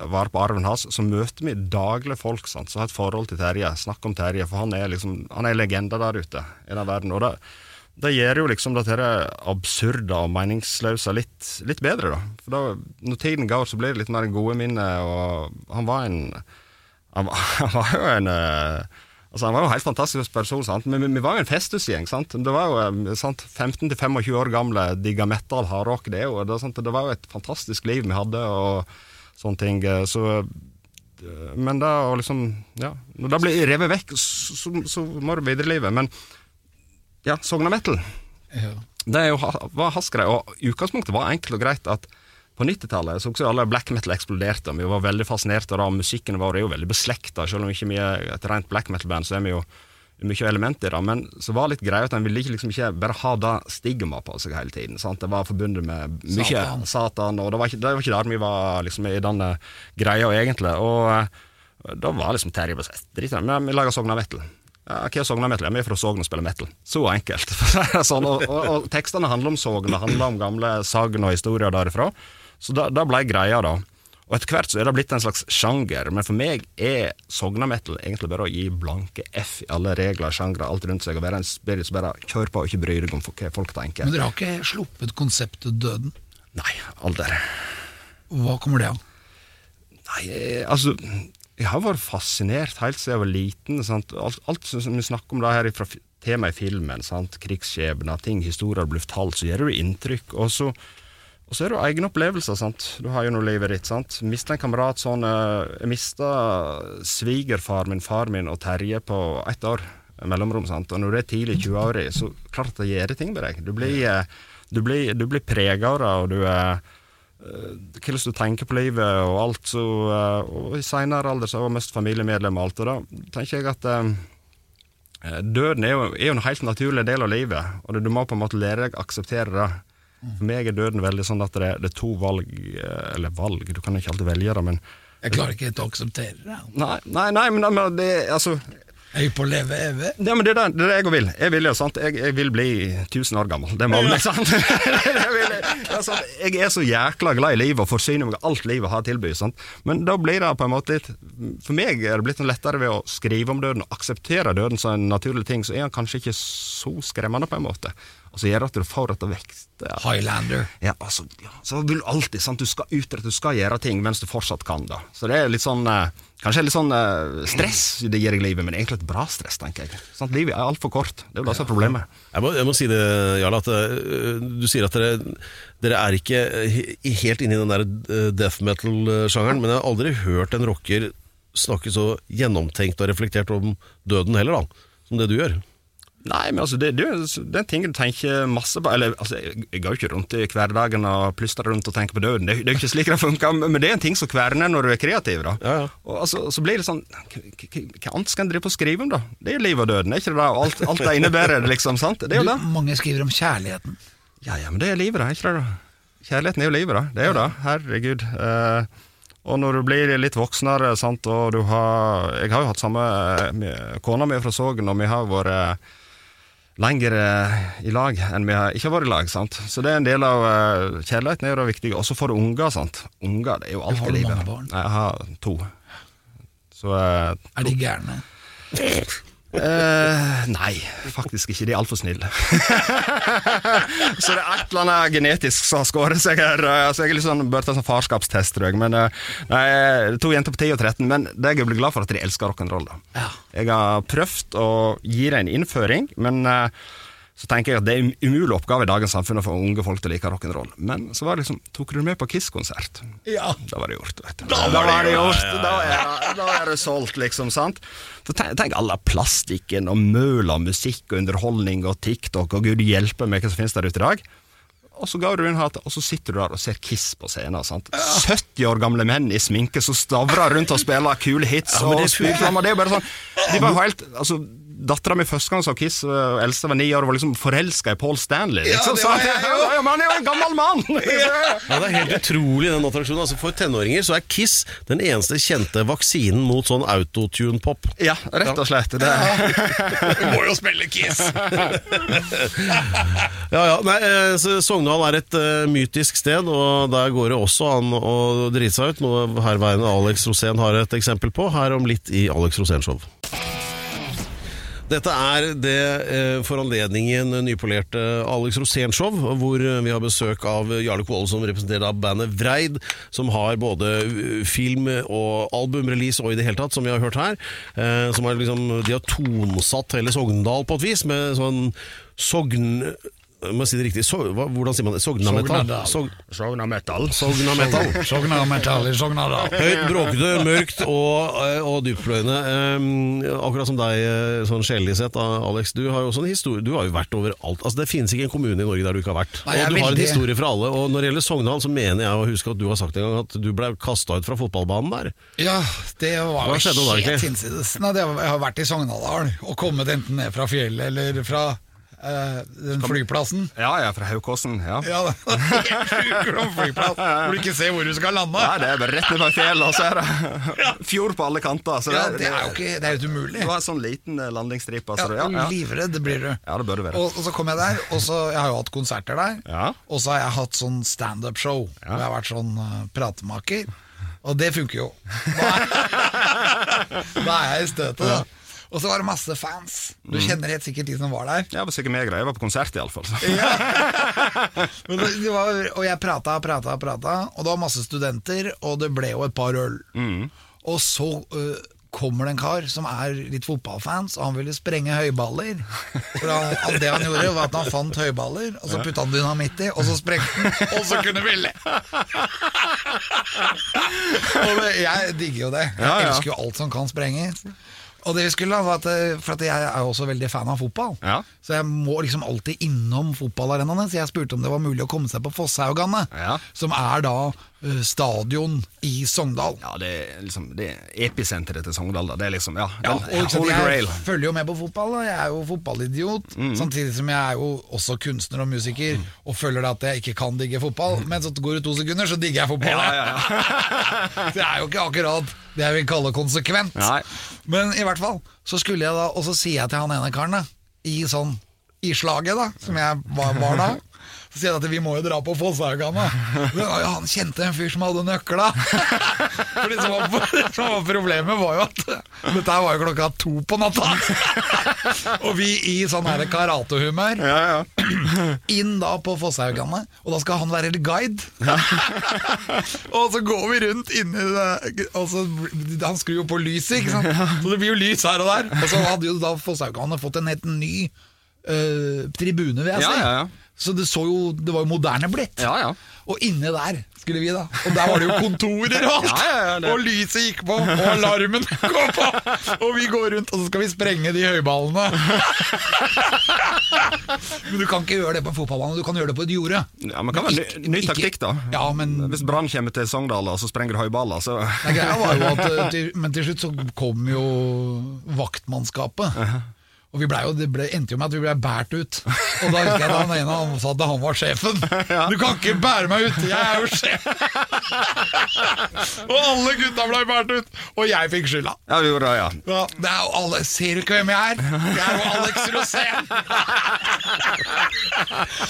vare på arven hans, så møter vi daglig folk sant, som har et forhold til Terje. Snakk om Terje, for han er liksom Han er legenda der ute i den verden. Og det, det gjør jo liksom dette absurde og meningsløse litt, litt bedre, da. For da, når tiden går, så blir det litt mer gode minner, og han var en Han var, han var jo en eh, Altså Han var jo helt fantastisk person, sant? men vi, vi var jo en festhusgjeng. sant? Det var jo sant? 15-25 år gamle, digga metal, hardrock. Det, jo- det, sant? det var jo et fantastisk liv vi hadde, og sånne ting. eh, Så eh, Men da å liksom Ja, når det blir revet vekk, så, så, så må du videre i livet. Men ja, Sogna Metal.
Ja.
Det jo, var hans greie, og utgangspunktet var enkelt og greit at på 90-tallet så også alle black metal eksploderte, og vi var veldig fascinerte av det, musikken vår er jo veldig beslekta, selv om ikke vi er et rent black metal-band, så er vi jo mye element i det, men så var det litt greia at en ville ikke, liksom ikke bare ha det stigma på seg hele tiden. Sant? Det var forbundet med mye
Satan.
satan, og det var ikke, det var ikke der vi var liksom, i denne greia egentlig. Og eh, da var liksom Terje bare sånn, drit i det, vi lager Sogna Metal. Ja, hva er Sogna Metal? Ja, Vi er fra Sogn og spiller metal. Så enkelt. sånn, og, og, og tekstene handler om Sogn, det handler om gamle sagn og historier derifra. Så da, da ble greia, da. Og etter hvert så er det blitt en slags sjanger, men for meg er Sogna-metal egentlig bare å gi blanke F i alle regler, sjangre, alt rundt seg, og være en spirit som bare kjør på og ikke bryr deg om hva folk tenker.
Men dere har ikke sluppet konseptet Døden?
Nei, aldri.
Hva kommer det av?
Nei, altså Jeg har vært fascinert helt siden jeg var liten. Sant? Alt, alt som vi snakker om da her fra temaet i filmen, sant? krigsskjebner, ting, historier blir fortalt, så gjør det inntrykk. Og så, og så er det jo egne opplevelser. sant? Du har jo nå livet ditt. sant? Mista en kamerat sånn eh, Jeg mista svigerfar min, far min og Terje på ett år mellomrom. sant? Og når du er tidlig i 20-åra, så klart det gjør ting med deg. Du blir, eh, du blir, du blir prega av det, og du er hvordan du tenker på livet og alt. Så, eh, og I senere alder så var jeg mest familiemedlem og alt. Og da tenker jeg at eh, døden er jo, er jo en helt naturlig del av livet, og du må på en måte lære deg å akseptere det. For meg er døden veldig sånn at det, det er to valg, eh, eller valg, du kan ikke alltid velge det, men
Jeg klarer ikke helt å akseptere det.
Nei, nei, nei men, men det altså
Jeg er jo på å leve evig.
ja, men det, er det, er jeg vil. Jeg vil jo, sant? Jeg, jeg vil bli 1000 år gammel. Det må jeg, sant? jeg, vil, sant? jeg er så jækla glad i livet og forsyner meg av alt livet har å tilby. Sant? Men da blir det på en måte litt For meg er det blitt noe lettere ved å skrive om døden og akseptere døden som en naturlig ting. Så er han kanskje ikke så skremmende, på en måte. Og så gjør det at du får dette vekst. Ja.
Highlander.
Ja, altså, ja, så vil du alltid sant? Du skal utrette, du skal gjøre ting mens du fortsatt kan. da Så det er litt sånn eh, Kanskje litt sånn eh, stress det gir i livet, men egentlig et bra stress, tenker jeg. Sånn, Livet er altfor kort. Det er jo det som er problemet.
Jeg må, jeg må si det, Jarl, at uh, du sier at dere, dere er ikke helt inne i den der øh, death metal-sjangeren, men jeg har aldri hørt en rocker snakke så gjennomtenkt og reflektert om døden heller, da, som det du gjør.
Nei, men altså, det, det, det er en ting du tenker masse på Eller, altså, jeg, jeg går jo ikke rundt i hverdagen og plystrer rundt og tenker på døden. Det, det er jo ikke slik det funker, men det er en ting som kverner når du er kreativ. da.
Ja, ja.
Og altså, så blir det sånn Hva annet skal en drive på å skrive om, da? Det er jo liv og døden, er ikke det? Og Alt, alt det innebærer, liksom. sant? Det er jo det.
Mange skriver om kjærligheten.
Ja, ja, men det er livet, da. Ikke det, da? Kjærligheten er jo livet, da. Det er jo det. Herregud. Eh, og når du blir litt voksnere, sant, og du har Jeg har jo hatt samme eh, Kona mi fra Sogn, og vi har vært lenger eh, i lag enn vi har ikke har vært i lag. sant? Så det er en del av uh, kjærligheten er jo det viktige. Også for unger, sant. Unger, det er jo alt i livet. Jeg har to. Så eh,
Er de gærne?
Eh, nei, faktisk ikke. De er altfor snille. så det er et eller annet genetisk som har skåret seg her. Altså, jeg er litt sånn, bør ta sånn farskapstest, tror jeg. Men, eh, nei, to jenter på 10 og 13. Men det jeg blir glad for at de elsker rock'n'roll.
Ja.
Jeg har prøvd å gi dem en innføring, men eh, så tenker jeg at det er en umulig oppgave i dagens samfunn å få unge folk til å like rock'n'roll. Men så var det liksom Tok du med på Kiss-konsert?
Ja.
Da var det gjort, vet du. Da var det gjort! Da er, da er det solgt, liksom. sant? Så tenk, tenk alle plastikken og møla musikk og underholdning og TikTok og gud hjelpe meg hva som finnes der ute i dag. Og så ga du inn hatet, og så sitter du der og ser Kiss på scenen. sant? 70 år gamle menn i sminke som stavrer rundt og spiller kule hits.
men
og
det-
og Det er bare sånn De var helt altså, Dattera mi første gang så Kiss, og Else var ni år, og var liksom forelska i Paul Stanley. Liksom,
det var jeg jo.
Ja, men han er jo en gammel mann!
Ja, Det er helt utrolig, den attraksjonen. Altså, for tenåringer så er Kiss den eneste kjente vaksinen mot sånn autotune-pop.
Ja, rett og slett. Det,
Du må jo spille Kiss!
Ja, ja, nei, eh, så Sogndal er et uh, mytisk sted, og der går det også an å drite seg ut. Noe herværende Alex Rosén har et eksempel på, her om litt i Alex Rosén-show. Dette er det eh, for anledningen nypolerte Alex Rosén-show, hvor eh, vi har besøk av Jarle Kvåle, som representerer da bandet Vreid, som har både eh, film og albumrelease og i det hele tatt, som vi har hørt her. Som har liksom, de har tonsatt hele Sogndal på et vis, med sånn Sogn... Jeg må si det riktig. so, hva, hvordan sier man det? Sognametall?
Sognadal.
Sog,
Sogna metal.
Sognametall.
Sogna metall i Sognadal.
Høyt, bråkete, mørkt og, eh, og dyptpløyende. Um, akkurat som deg, eh, sånn sjelelig sett, Alex. Du har jo også en historie Du har jo vært overalt. Altså, det finnes ikke en kommune i Norge der du ikke har vært.
Nei,
og du har en historie fra alle. Og når det gjelder Sogndal, så mener jeg å huske at du har sagt en gang at du ble kasta ut fra fotballbanen der.
Ja, det var jo helt hinsides. Nei, det Jeg har vært i Sognadal og kommet enten ned fra fjellet eller fra eh, den flyplassen.
Ja, jeg er fra Haukåsen. Ja.
Ja, det helt om flyplass, hvor du ikke ser hvor du skal lande.
Ja, det er bare rett ned på fjellet, og så er det fjord på alle kanter. Så
Ja, det er jo ikke, det er jo umulig.
Du har en sånn liten eh, landingsstripe.
Ja,
Altså, ja, ja.
Livredd blir du.
ja, det bør det være.
Og, og så kom jeg der, og så Jeg har jo hatt konserter der.
Ja.
Og så har jeg hatt sånn standup-show.
Ja.
Hvor jeg har vært sånn uh, pratemaker. Og det funker jo. Da er, da er jeg i støtet, da. Og så var det masse fans. Du kjenner helt sikkert de som var der.
Ja, det var sikkert meg. Jeg var på konsert, iallfall.
ja. var, og jeg prata og prata og prata, og det var masse studenter, og det ble jo et par øl. Og så uh, kommer det en kar som er litt fotballfans, og han ville sprenge høyballer. For han- det han gjorde, var at han fant høyballer, og så putta han dynamitt i, og så sprengte han, og så kunne vi le! og det, jeg digger jo det. Jeg
Ja, ja.
elsker jo alt som kan sprenges. Og det vi skulle da, var at, eh, For at jeg er jo også veldig fan av fotball.
Ja.
Så jeg må liksom alltid innom fotballarenaene. Så jeg spurte om det var mulig å komme seg på Fosshaugane,
Ja.
som er da stadion i Sogndal.
Ja, det er liksom Det er episenteret til Sogndal. da. Det er liksom, ja,
Ja,
den
og
holy
jeg følger jo med på fotball, da. jeg er jo fotballidiot. Samtidig som jeg er jo også kunstner og musiker, og føler da at jeg ikke kan digge fotball. Men så går det to sekunder, så digger jeg fotball.
Ja, ja, ja.
Det er jo ikke akkurat det jeg vil kalle konsekvent.
Nei.
Men i hvert fall, så skulle jeg da Og så sier jeg til han ene karen, da, i sånn I slaget, da, som jeg var, var da. Så sier jeg at vi må jo dra på Fosshaugane. Ja, han kjente en fyr som hadde nøkla! For det som var, det som var problemet, var jo at dette var jo klokka to på natta. Og vi i sånn her karatehumør.
Ja, ja.
Inn da på Fosshaugane, og da skal han være guide. og så går vi rundt inni det og så, Han skrur jo på lyset, ikke sant? Så det blir jo lys her og der. Og så hadde jo da Fosshaugane fått en helt ny uh, tribune, vil jeg
Ja,
si.
ja, ja.
Så det, så jo, det var jo moderne blitt.
Ja, ja.
Og inne der skulle vi, da. Og der var det jo kontorer og alt!
Ja,
Og lyset gikk på, og alarmen går på! Og vi går rundt, og så skal vi sprenge de høyballene. Men du kan ikke gjøre det på en fotballbane, du kan gjøre det på et jorde.
Ja, men kan være ny, ny taktikk, da.
Ja, men
Hvis Brann kommer til Sogndal og så sprenger du høyballer, så
Nei, greia var jo at eh, Men til slutt så kom jo vaktmannskapet. Og vi ble jo, det ble, endte jo med at vi ble båret ut. Og da husker jeg da han ene han sa at han var sjefen. Du kan ikke bære meg ut, jeg er jo sjef! og alle gutta ble båret ut, og jeg fikk skylda.
Ja, vi gjorde det, ja.
Ja, det er jo alle, Ser du ikke hvem jeg er? Jeg er jo Alex Rosén!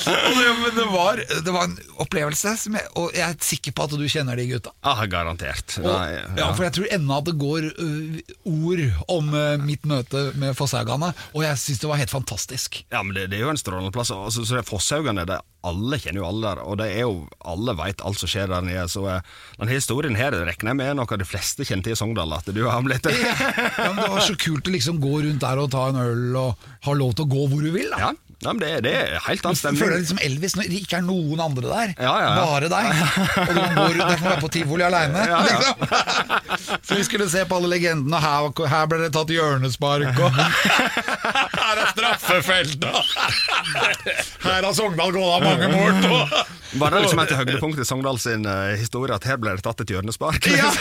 det, men det, var, det var en opplevelse, som jeg, og jeg er sikker på at du kjenner de gutta.
Ah, garantert.
Og,
Nei,
ja. for jeg tror ennå at det går uh, ord om uh, mitt møte med Fosshaugane, og jeg syns det var helt fantastisk.
Ja, men det, det er jo en strålende plass. Altså, så det er Fosshaugane, det, alle kjenner jo alle der, og det er jo, alle vet alt som skjer der nede. Så den denne historien her regner jeg med er noe av de fleste kjenner til i Sogndal, at du har blitt
Ja, men det var så kult å liksom gå rundt der og ta en øl og ha lov til å gå hvor du vil. da
Ja, ja men det, det er helt annen
stemning. føler deg liksom Elvis når det ikke er noen andre der.
Ja, ja, ja.
Bare deg. Og du kan gå rundt der for være på tivoli aleine. Liksom. Så vi skulle se på alle legendene. Her, her ble det tatt hjørnespark, og her er straffefelt, og her har Sogndal gått av mange mål. Og
Var det liksom et høydepunkt i Sogndal sin uh, historie at her ble det tatt et hjørnespark?
Ja.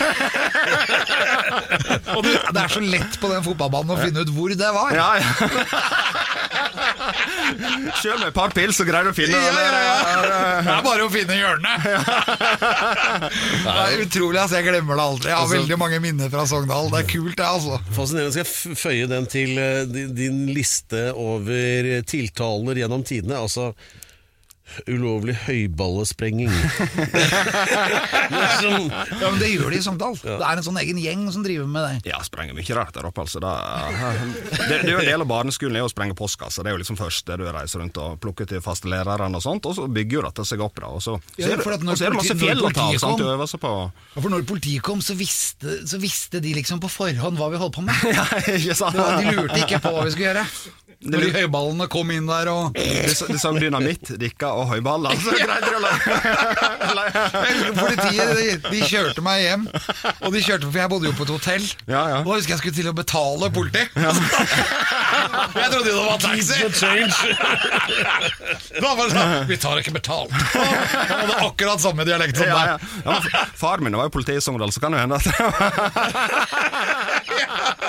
Og det, det er så lett på den fotballbanen å finne ut hvor det var.
Ja, ja. Sjøl med et par pils så greier du å finne
Ja, ja, ja. Det er bare å finne hjørnet. Det er utrolig, altså. Jeg glemmer det aldri. Jeg har veldig mange minner fra Sogndal. Det er kult, det, altså.
Fascinerende. Skal jeg føye den til eh, din, din liste over tiltaler gjennom tidene? Altså ulovlig høyballesprenging. det sånn,
Ja, men Det gjør de i Sogndal. Det er en sånn egen gjeng som driver med det.
Ja, sprenger mye rart der oppe, altså. Da, det, det er jo en del av barneskolen er å sprenge postkasser. Det er jo liksom først det du reiser rundt og plukker til faste læreren og sånt, og så bygger jo dette seg opp, da. Og så,
Ja,
så er det,
for at når
og så er det masse fjell å ta av,
sånt
du øver seg på.
Ja, For når politiet kom, så visste, så visste de liksom på forhånd hva vi holdt på med.
Ja, ikke sant?
Var, de lurte ikke på hva vi skulle gjøre. Når de høyballene kom inn der og
Det, så- de dynamitt, dikka og høyballer. Så altså.
Jeg husker Politiet de, de kjørte meg hjem, og de kjørte for jeg bodde jo på et hotell.
Ja, ja.
Og da husker jeg skulle til å betale politi. Jeg trodde det var taxi. Da var det sånn Vi tar ikke betalt. Han hadde akkurat samme dialekt som
Ja, ja.
deg.
Ja, men far min var jo politi i Sogndal, så kan det hende at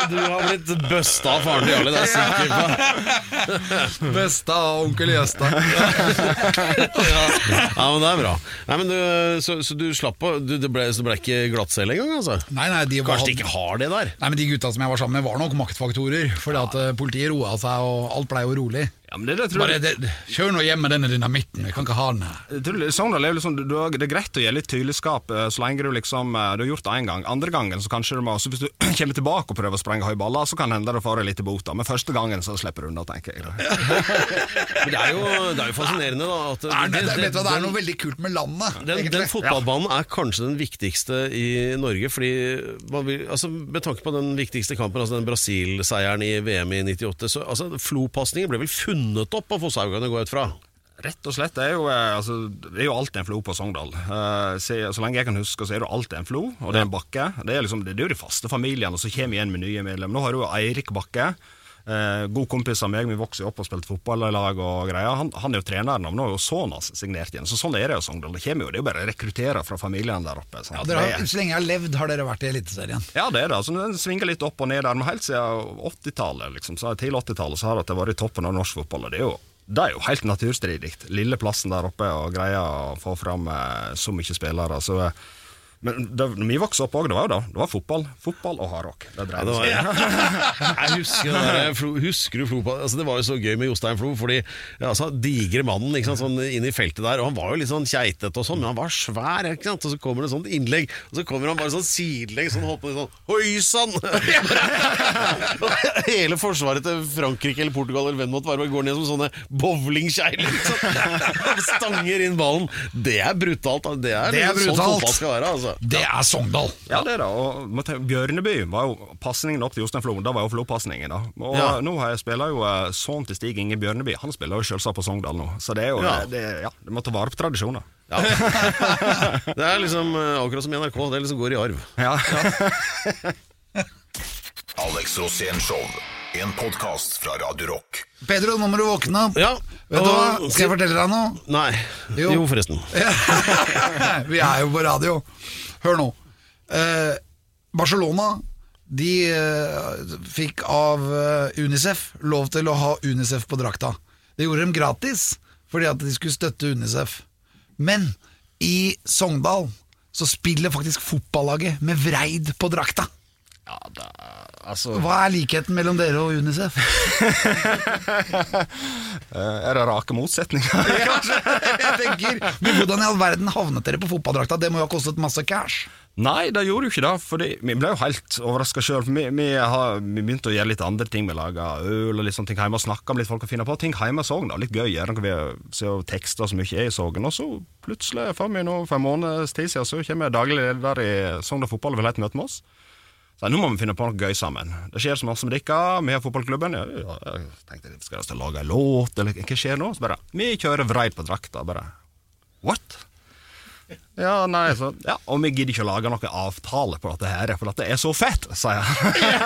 du har blitt busta av faren til Jarle, det er jeg sikker på.
Busta av onkel Jøsta.
Ja. ja, men det er bra. Nei, men du, så, så du slapp å du, det, ble, så det ble ikke glattcelle engang, altså?
Nei, nei, de var,
Kanskje de ikke har det der?
Nei, men De gutta som jeg var sammen med, var nok maktfaktorer. Fordi at eh, politiet roa seg, og alt blei jo rolig.
Ja, men det, det tror
Bare
jeg
det, Kjør nå hjem med denne dynamitten, vi kan ikke ha den her.
Sogndal er jo liksom, du, det er greit å gi litt tydeligskap eh, så lenge du liksom eh, Du har gjort det én gang. Andre gangen så kanskje du må så Hvis du kommer tilbake og prøver å sprenge høye baller, så kan hende du får litt i bota. Men første gangen så slipper du unna, tenker jeg.
Men det er jo, det er jo fascinerende, da. At
Det er, det, vet du hva, det er noe veldig kult med landet.
Den, den fotballbanen er kanskje den viktigste i Norge, fordi man vil, altså, med tanke på den viktigste kampen, altså den Brasil-seieren i VM i 98, så altså, Flo-pasningen ble vel funnet opp av Fosshaugane, går jeg ut fra?
Rett og slett. Det er jo, eh, altså, det er jo alltid en flo på Sogndal. Eh, så lenge jeg kan huske, så er det alltid en flo, og det er en bakke. Det er, liksom, det er jo de faste familiene, og så kommer igjen med nye medlemmer. Nå har du jo Eirik Bakke. Eh, god kompis av meg, vi vokste jo opp og spilte fotball i lag og greier. Han, han er jo treneren, nå er jo sønnen hans signert igjen. Så sånn er det jo Sogndal. Det kommer jo, det er jo bare å rekruttere fra familiene der oppe. sant?
Ja, dere har, så lenge jeg har levd, har dere vært i Eliteserien.
ja, det er det. Altså, den svinger litt opp og ned der, men helt siden 80-tallet, liksom, så tidlig 80-tallet, så har det vært i toppen av norsk fotball. Og det er jo, det er jo helt naturstridig. Lille plassen der oppe og greia å få fram eh, så mye spillere. Så, eh, men det, når vi vokste opp òg, det var jo da. Det var fotball. Fotball og hardrock. Det
Ja,
dreide
det
seg om.
jeg husker, det der, Flo, husker du Flo på, altså Det var jo så gøy med Jostein Flo, fordi ja, altså, digre mannen ikke sant, sånn inn i feltet der. Og Han var jo litt sånn keitete og sånn, men han var svær. Ikke sant? Og så kommer det sånt innlegg, og så kommer han bare sånn sidelengs sånn, holdt på sånn Oi sann! Hele forsvaret til Frankrike eller Portugal eller hvem måtte være, går ned som sånne bowlingkjegler. Liksom. Stanger inn ballen. Det er brutalt. Det er,
Det er
brutalt. sånn fotball skal være. Altså. Altså.
Det er Sogndal.
Ja, det er det. Og Bjørneby var jo pasningen opp til Jostein Flo. Da var jo Flo-pasningen, da. Og
Ja.
nå har jeg spiller jo eh, sønnen til Stig Inge Bjørneby. Han spiller jo selvsagt på Sogndal nå. Så det er jo
Ja.
det, ja, det må ta vare på tradisjoner.
Ja. Det er liksom eh, akkurat som i NRK, det liksom går i arv.
Ja.
Alex Rosén Show. En podkast fra Radio Rock.
Pedro, nå må du våkne opp.
Ja,
Vet du hva? Skal jeg fortelle deg noe?
Nei.
Jo.
Jo, forresten.
Vi er jo på radio. Hør nå. Eh, Barcelona de eh, fikk av eh, Unicef lov til å ha Unicef på drakta. Det gjorde dem gratis, fordi at de skulle støtte Unicef. Men i Sogndal så spiller faktisk fotballaget med Vreid på drakta.
ja da, altså
Hva er likheten mellom dere og Unicef?
eh, Er det rake motsetninger?
Jeg tenker, Men hvordan i all verden havnet dere på fotballdrakta? Det må jo ha kostet masse cash.
Nei, det gjorde jo ikke det. Fordi vi ble jo helt overraska sjøl. Vi, vi, vi begynte å gjøre litt andre ting. Vi laga øl og litt sånne ting hjemme og snakka med litt folk og finne på ting hjemme i Sogn. da. Litt gøy. Gjøre noe vi ser tekster som ikke er i Sogn. Og så plutselig, for, nå, for en måneds tid siden, så kommer daglig leder i Sogn og Fotball og vil ha et møte med oss. Så nå må vi finne på noe gøy sammen. Det skjer så masse med dere. Vi har fotballklubben. Ja, jeg tenkte, skal vi lage en låt, eller hva skjer nå? Så bare Vi kjører Vreid på drakta. Bare What? Ja, nei, så, ja, Og vi gidder ikke å lage noen avtale på dette her, for dette er så fett, sa jeg.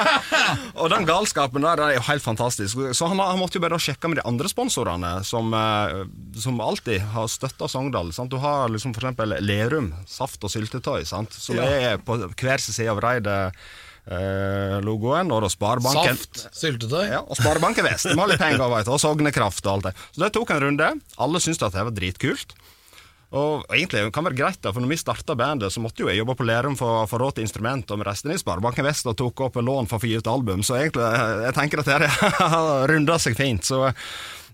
og den galskapen der er jo helt fantastisk. Så han, han måtte jo bare sjekke med de andre sponsorene, som, eh, som alltid har støtta Sogndal. Sant? Du har liksom eksempel Lerum, saft og syltetøy, sant? som er på hver sin side av Reid-logoen. og da Sparebanken
Saft, syltetøy.
ja, og Sparebanken Vest. De har litt penger, du, og Sognekraft og alt det. Så det tok en runde. Alle syntes at det var dritkult. Og egentlig det kan være greit, da, for når vi starta bandet, så måtte jo jeg jobbe på Lerum for å få råd til instrument, og med resten i Sparebanken Vest og tok opp lån for å få gi ut album, så egentlig, jeg tenker at det har runda seg fint. så...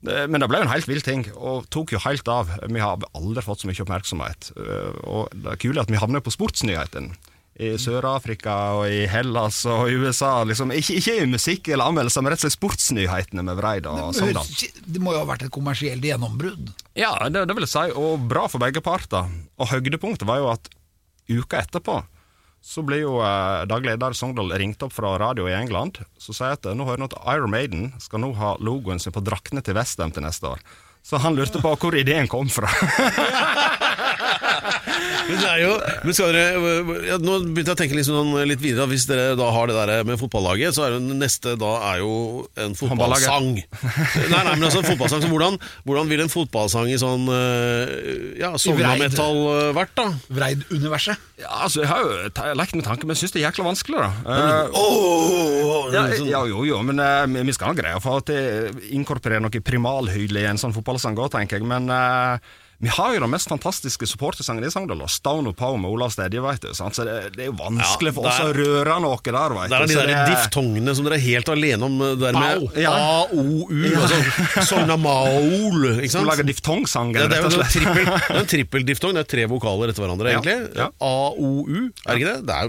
eh, Men det ble jo en helt vill ting, og tok jo helt av. Vi har aldri fått så mye oppmerksomhet. Eh, Og det er kult at vi havner på sportsnyhetene. I Sør-Afrika og i Hellas og i USA. Liksom, ikke, ikke i musikk eller anmeldelser, men rett og slett sportsnyhetene med Vreid og Sogndal.
Det må jo ha vært et kommersielt gjennombrudd.
Ja, det, det vil jeg si, og bra for begge parter. Og høydepunktet var jo at uka etterpå så blir jo eh, daglig leder Sogndal ringt opp fra radio i England. Så sier at nå hører nå at Iron Maiden skal nå ha logoen sin på draktene til Westham til neste år. Så han lurte på hvor ideen kom fra.
Men det er jo men skal dere, ja, Nå begynte jeg å tenke sånn, litt videre. Hvis dere da har det der med fotballaget, så er det neste da er jo en fotballsang. nei, nei, men altså en fotballsang. Så hvordan, hvordan vil en fotballsang i sånn eh, ja, Sogna-metall eh, vært, da?
Vreid-universet.
Ja, altså, Jeg har jo lekt med tanken, men jeg syns det er jækla vanskelig. da. Uh,
Oh,
Ja,
sånn,
ja, jo, jo, men uh, vi skal ha greie for å inkorporere noe primalhydelig i en sånn fotballsang òg, tenker jeg. Men eh, vi har jo den mest fantastiske supportersangen i Sogndal, og Stone og Pow med Olav Stedje, veit du. Sant? Så det, det er jo vanskelig
Ja,
for oss
der-
å røre noe der, vet
Der er de der
det-
diftongene som dere er helt alene om. eh, Der med.
Ja.
A-O-U. Altså, Sognamaol, Ikke sant?
vi lage diftongsanger,
Ja, det er jo en trippel, trippeldiftong. Det er tre vokaler etter hverandre,
Ja,
egentlig.
ja.
A-O-U, er det ikke det? Det, er,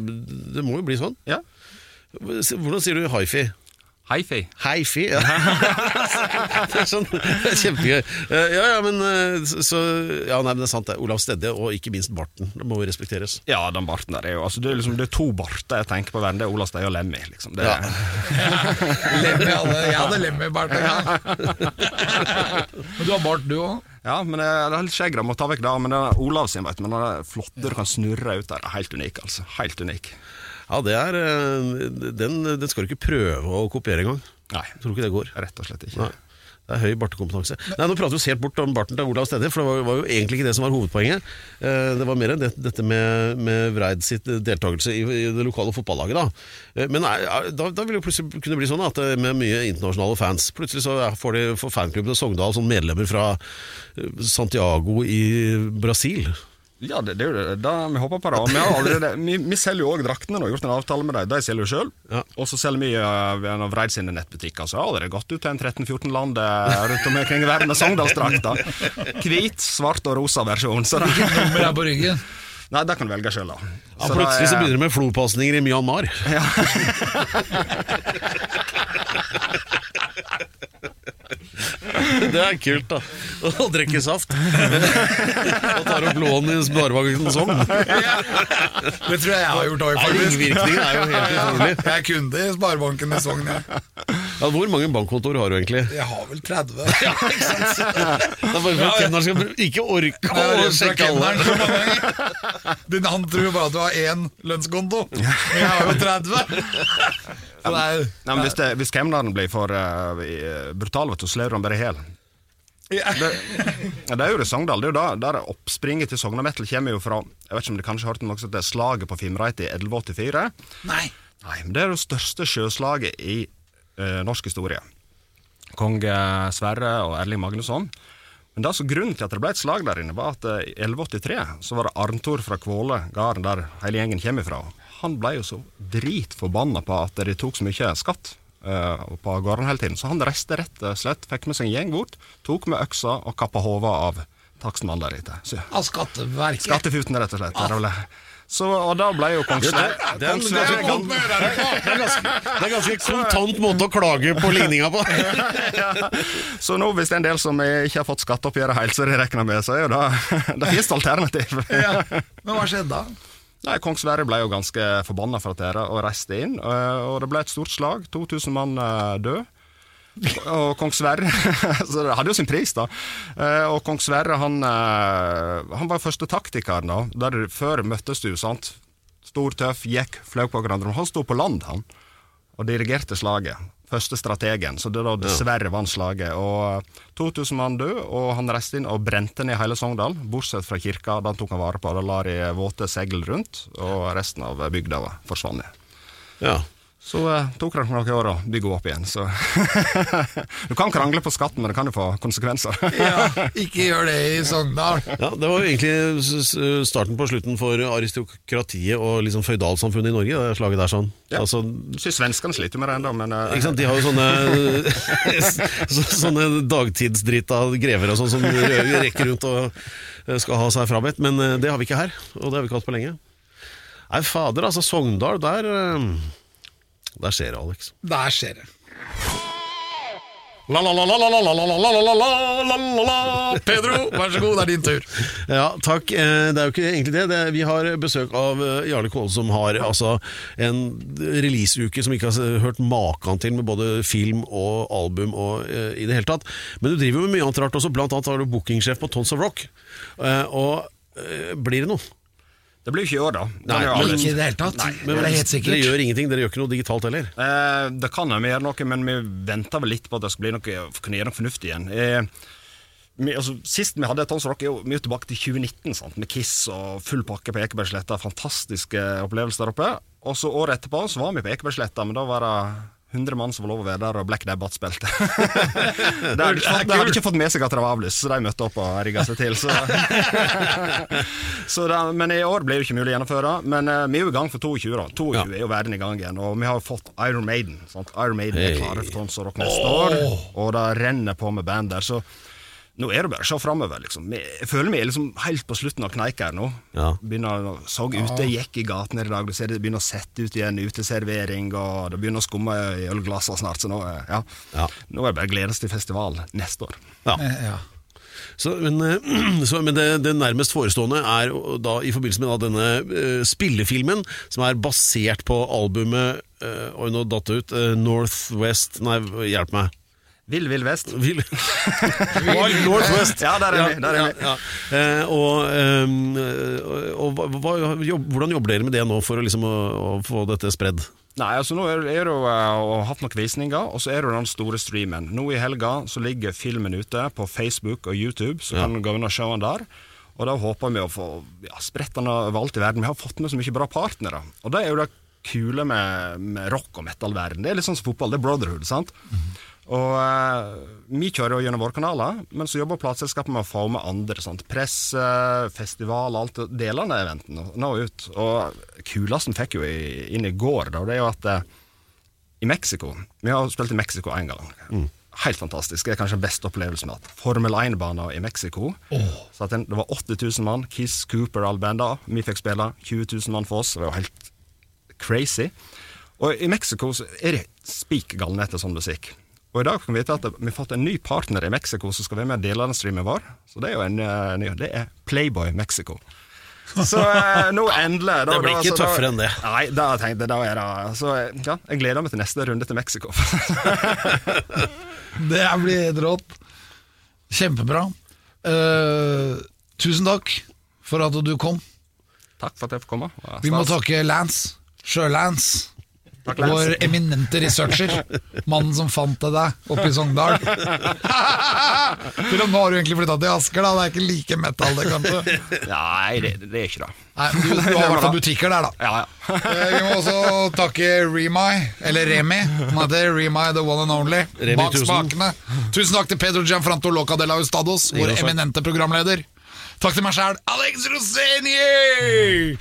det må jo bli sånn.
Ja.
Hvordan sier du hifi?
Hifi.
Hifi, ja. det er sånn, det er kjempegøy. Eh, Ja, ja, men eh, så Ja, nei, men det er sant, det. Olav Stedje, og ikke minst barten. Det må jo respekteres.
Ja, den barten der er jo altså, det, er liksom, det er to barter jeg tenker på Venn. Det er Olav Stedje og Lemmy. Liksom. Det,
Ja.
Lemmy hadde, jeg hadde Lemmy-bart en gang. Men du har bart, du òg?
Ja, men det er litt skjegg, da. Må ta vekk det. Men den Olav sin, vet du, men den er flotte du kan snurre ut der, er helt unik, altså. Helt unik.
Ja, det er eh, den, den skal du ikke prøve å kopiere engang.
Nei,
Jeg tror ikke det går.
rett og slett ikke.
Nei. Det er høy bartekompetanse. Nei, Nå prater vi oss helt bort om barten til Olav Stedje, for det var, var jo egentlig ikke det som var hovedpoenget. Eh, Det var mer det, dette med, med Vreid sitt deltakelse i, i det lokale fotballaget. Da Eh, Men er- da, da vil det plutselig kunne bli sånn at med mye internasjonale fans Plutselig så får de får fanklubben til Sogndal sånn medlemmer fra Santiago i Brasil.
Ja, det, det er jo det da vi håper på det. Og vi, har allerede, vi, vi selger jo òg draktene, og har gjort en avtale med dem. De selger jo sjøl.
Ja.
Og så selger vi uh, ved en av Vreid sine nettbutikker. Så har det gått ut til en 13-14 land rundt rundt omkring i verden med Sogndalsdrakter. Hvit, svart og rosa versjon. Så det,
er på ryggen.
nei, det kan du velge sjøl, da.
Ja,
Så
plutselig
det
så
er-
begynner det med flopasninger i Myanmar. Det er kult, da. Å drikke saft. Og tar opp lån i Sparebanken Sogn.
Det tror jeg jeg har gjort òg, faktisk.
Ringvirkningene er jo helt utrolig.
Jeg er kunde i Sparebanken i Sogn, jeg.
Ja, hvor mange bankkontor har du egentlig?
Jeg har vel 30.
Ja, ikke sant? Det er bare for at kemneren skal ikke orke å sjekke alle.
Den- Han tror bare at du har én lønnskonto, jeg har jo 30. Det er,
Nei, men hvis, det, hvis kemneren blir for uh, brutal, vet du, slår han bare i hjel.
Ja.
Det, det er jo i Sogndal. Det er jo da, der oppspringet til Sogna Metal kommer jo fra Jeg vet ikke om du kanskje har hørt om noe som heter Slaget på Fimreite i 1184?
Nei.
Nei, men det er det største sjøslaget i uh, norsk historie. Kong Sverre og Erling Magnusson. Men det som Grunnen til at det ble et slag der inne, var at i 1183 så var det Arntor fra Kvåle, gården der hele gjengen kommer fra. Han ble jo så dritforbanna på at de tok så mye skatt uh, på gården hele tiden, så han reiste rett og slett, fikk med seg en gjeng bort, tok med øksa og kappa hodet av takstmannen der ute.
Av Skatteverket.
Skattefuten, rett og slett. Ah. vel. Så, og da ble jo kong Sverre
Det en Det er det er ganske kontant måte å klage på ligninga på.
Så nå hvis det er en del som ikke har fått skatteoppgjøret helt, så de regner med, så er jo det Det finnes alternativ.
Ja. Men hva skjedde da?
Nei, Kong Sverre ble jo ganske forbanna for dette og reiste inn, øh, og det ble et stort slag. 2000 mann øh, døde. Og kong Sverre Så det hadde jo sin pris, da. Eh, Og kong Sverre, han, han var første taktikeren, da. Der før møttes du, sant. Stor, tøff, gikk, fløy på hverandre. Han sto på land, han, og dirigerte slaget. Første strategen, så det da dessverre vant slaget. Og eh, 2000 mann døde, og han reiste inn og brente ned hele Sogndal, bortsett fra kirka. Den tok han vare på. Da la de våte segl rundt, og resten av bygda forsvant.
Ja.
Så uh, tok det noen år å bygge opp igjen, så Du kan krangle på skatten, men det kan jo få konsekvenser.
Ja, ikke gjør det i Sogndal.
Ja, Det var jo egentlig starten på slutten for aristokratiet og liksom føydalsamfunnet i Norge. Det slaget der sånn.
Ja.
Altså,
Syns svenskene sliter med det ennå, men uh,
ikke sant? De har jo sånne så- Sånne dagtidsdrita grever og sånn som rekker rundt og eh, skal ha seg frabedt. Men eh, det har vi ikke her, og det har vi ikke hatt på lenge. Nei, fader, altså. Sogndal, der eh, Der skjer det, Alex.
Der skjer det.
La, la, la, la, la, la, la, la, la, la, la, la, la, la.
Pedro, vær så god, det er din tur.
Ja, takk. Eh, Det er jo ikke egentlig det. det vi har besøk av eh, Jarle Kåle, som har altså en releaseuke som vi ikke har hørt maken til, med både film og album og uh, i det hele tatt. Men du driver jo med mye annet rart også. Blant annet har du bookingsjef på Tons of Rock. Uh, Og uh, blir det noe?
Det blir ikke i år, da.
Nei,
Den er
men-
Ikke i det hele tatt.
Men
det er helt sikkert.
Dere gjør ingenting. Dere gjør ikke noe digitalt heller.
Eh, det kan hende vi gjør noe, men vi venter vel litt på at det skal bli noe, kunne gjøre noe fornuftig igjen. Eh, vi, altså, sist vi hadde et Tons Rock, er jo mye tilbake til 2019, sant? med Kiss og full pakke på Ekebergsletta. Fantastiske opplevelser der oppe. Og så året etterpå så var vi på Ekebergsletta, men da var det 100 mann som var lov å være der, og Black Debbath spilte. de hadde ikke fått- de hadde ikke fått med seg at det var avlyst, så de møtte opp og rigga seg til. Så. så da, men i år blir det ikke mulig å gjennomføre. Men uh, vi er jo i gang for 22, da. 22
Ja.
er jo verden i gang igjen, og vi har fått Iron Maiden. Sant? Iron Maiden
Hey.
er klare for og Rock neste år, og det renner på med band der. Så nå er det bare å se framover. Liksom. Jeg føler er liksom helt på slutten av kneika her nå.
Ja.
Begynner, så ute, gikk i gatene i dag, du ser det begynner å sette ut igjen uteservering, og det begynner å skumme i ølglassene snart, så nå, er- ja.
Ja.
nå er det bare å glede seg til festival neste år.
Ja.
Eh, Ja.
Så, men eh, så, men det, det nærmest forestående er da i forbindelse med da denne uh, spillefilmen, som er basert på albumet uh, Oi, nå datt det ut. Uh, Northwest Nei, hjelp meg.
Vill, vill vest.
Vill. Wild Northwest.
Ja, der er vi, der er vi.
ja. Eh, og ehm, og hva, jobb, hvordan jobber dere med det nå for å, liksom, å, å få dette spredd?
Nei, altså nå er, er det jo uh, hatt noen visninger, og så er det den store streamen. Nå i helga så ligger filmen ute på Facebook og YouTube, så kan du gå inn og se den der. Og da håper vi å få ja, spredt den overalt i verden. Vi har fått med så mye bra partnere. Og det er jo det kule med, med rock- og metal-verden. Det er litt sånn som fotball, det er brotherhood, sant? Og eh, vi kjører jo gjennom våre kanaler, men så jobber plateselskapet med å få med andre. Sant? Presse, festival, alt delene av eventen nå- ut. Og kulasten fikk jo i, inn i går, da, det er jo at eh, i Mexico Vi har spilt i Mexico én gang. Helt fantastisk. Det er kanskje beste opplevelsen med at Formel 1-banen i Mexico. Så at den, det var 80 000 mann. Kiss, Cooper, alle banda. Vi fikk spille. 20 000 mann for oss. Det var helt crazy. Og i Mexico så er det spik etter sånn musikk. Og i dag kan vi vite at vi har fått en ny partner i Mexico som skal være med og dele den streamen vår. Så det er jo en uh, ny Det er Playboy Mexico. Så uh, nå endelig da,
Det blir ikke
da-
tøffere enn det.
Nei, da tenkte jeg da er det Så eh, ja, jeg gleder meg til neste runde til Mexico.
Det blir helt rått. Kjempebra. Uh, tusen takk for at du kom.
Takk for at jeg fikk komme.
Vi må takke Lance. Sjø-Lance.
Takk,
Vår eminente researcher. Mannen som fant det deg oppe i Sogndal. Til og nå har du egentlig flytta til Asker, da. Det er ikke like metal, det, kanskje.
Nei, det, det er ikke det.
Nei, du, du har i hvert fall butikker der, da.
Ja, ja.
Eh, Vi må også takke Remai, eller Remi. Han heter Remai the one and only.
Remi
Bak spakene. Tusen takk til Pedro Gianfranto Loca de la Ustados, vår eminente programleder. Takk til meg sjæl, Alex Rosenier!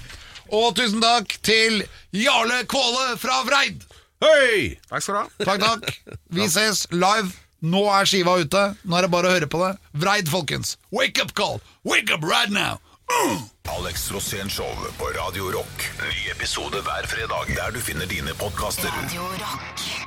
Og tusen takk til Jarle Kvåle fra Vreid.
Hei!
Takk skal du ha.
Takk, takk. Vi ses live. Nå er skiva ute. Nå er det bare å høre på det. Vreid, folkens. Wake up call. Wake up right now.
Alex Rosén Show på Radio Rock. Ny episode hver fredag der du finner dine podkaster.
Radio Rock.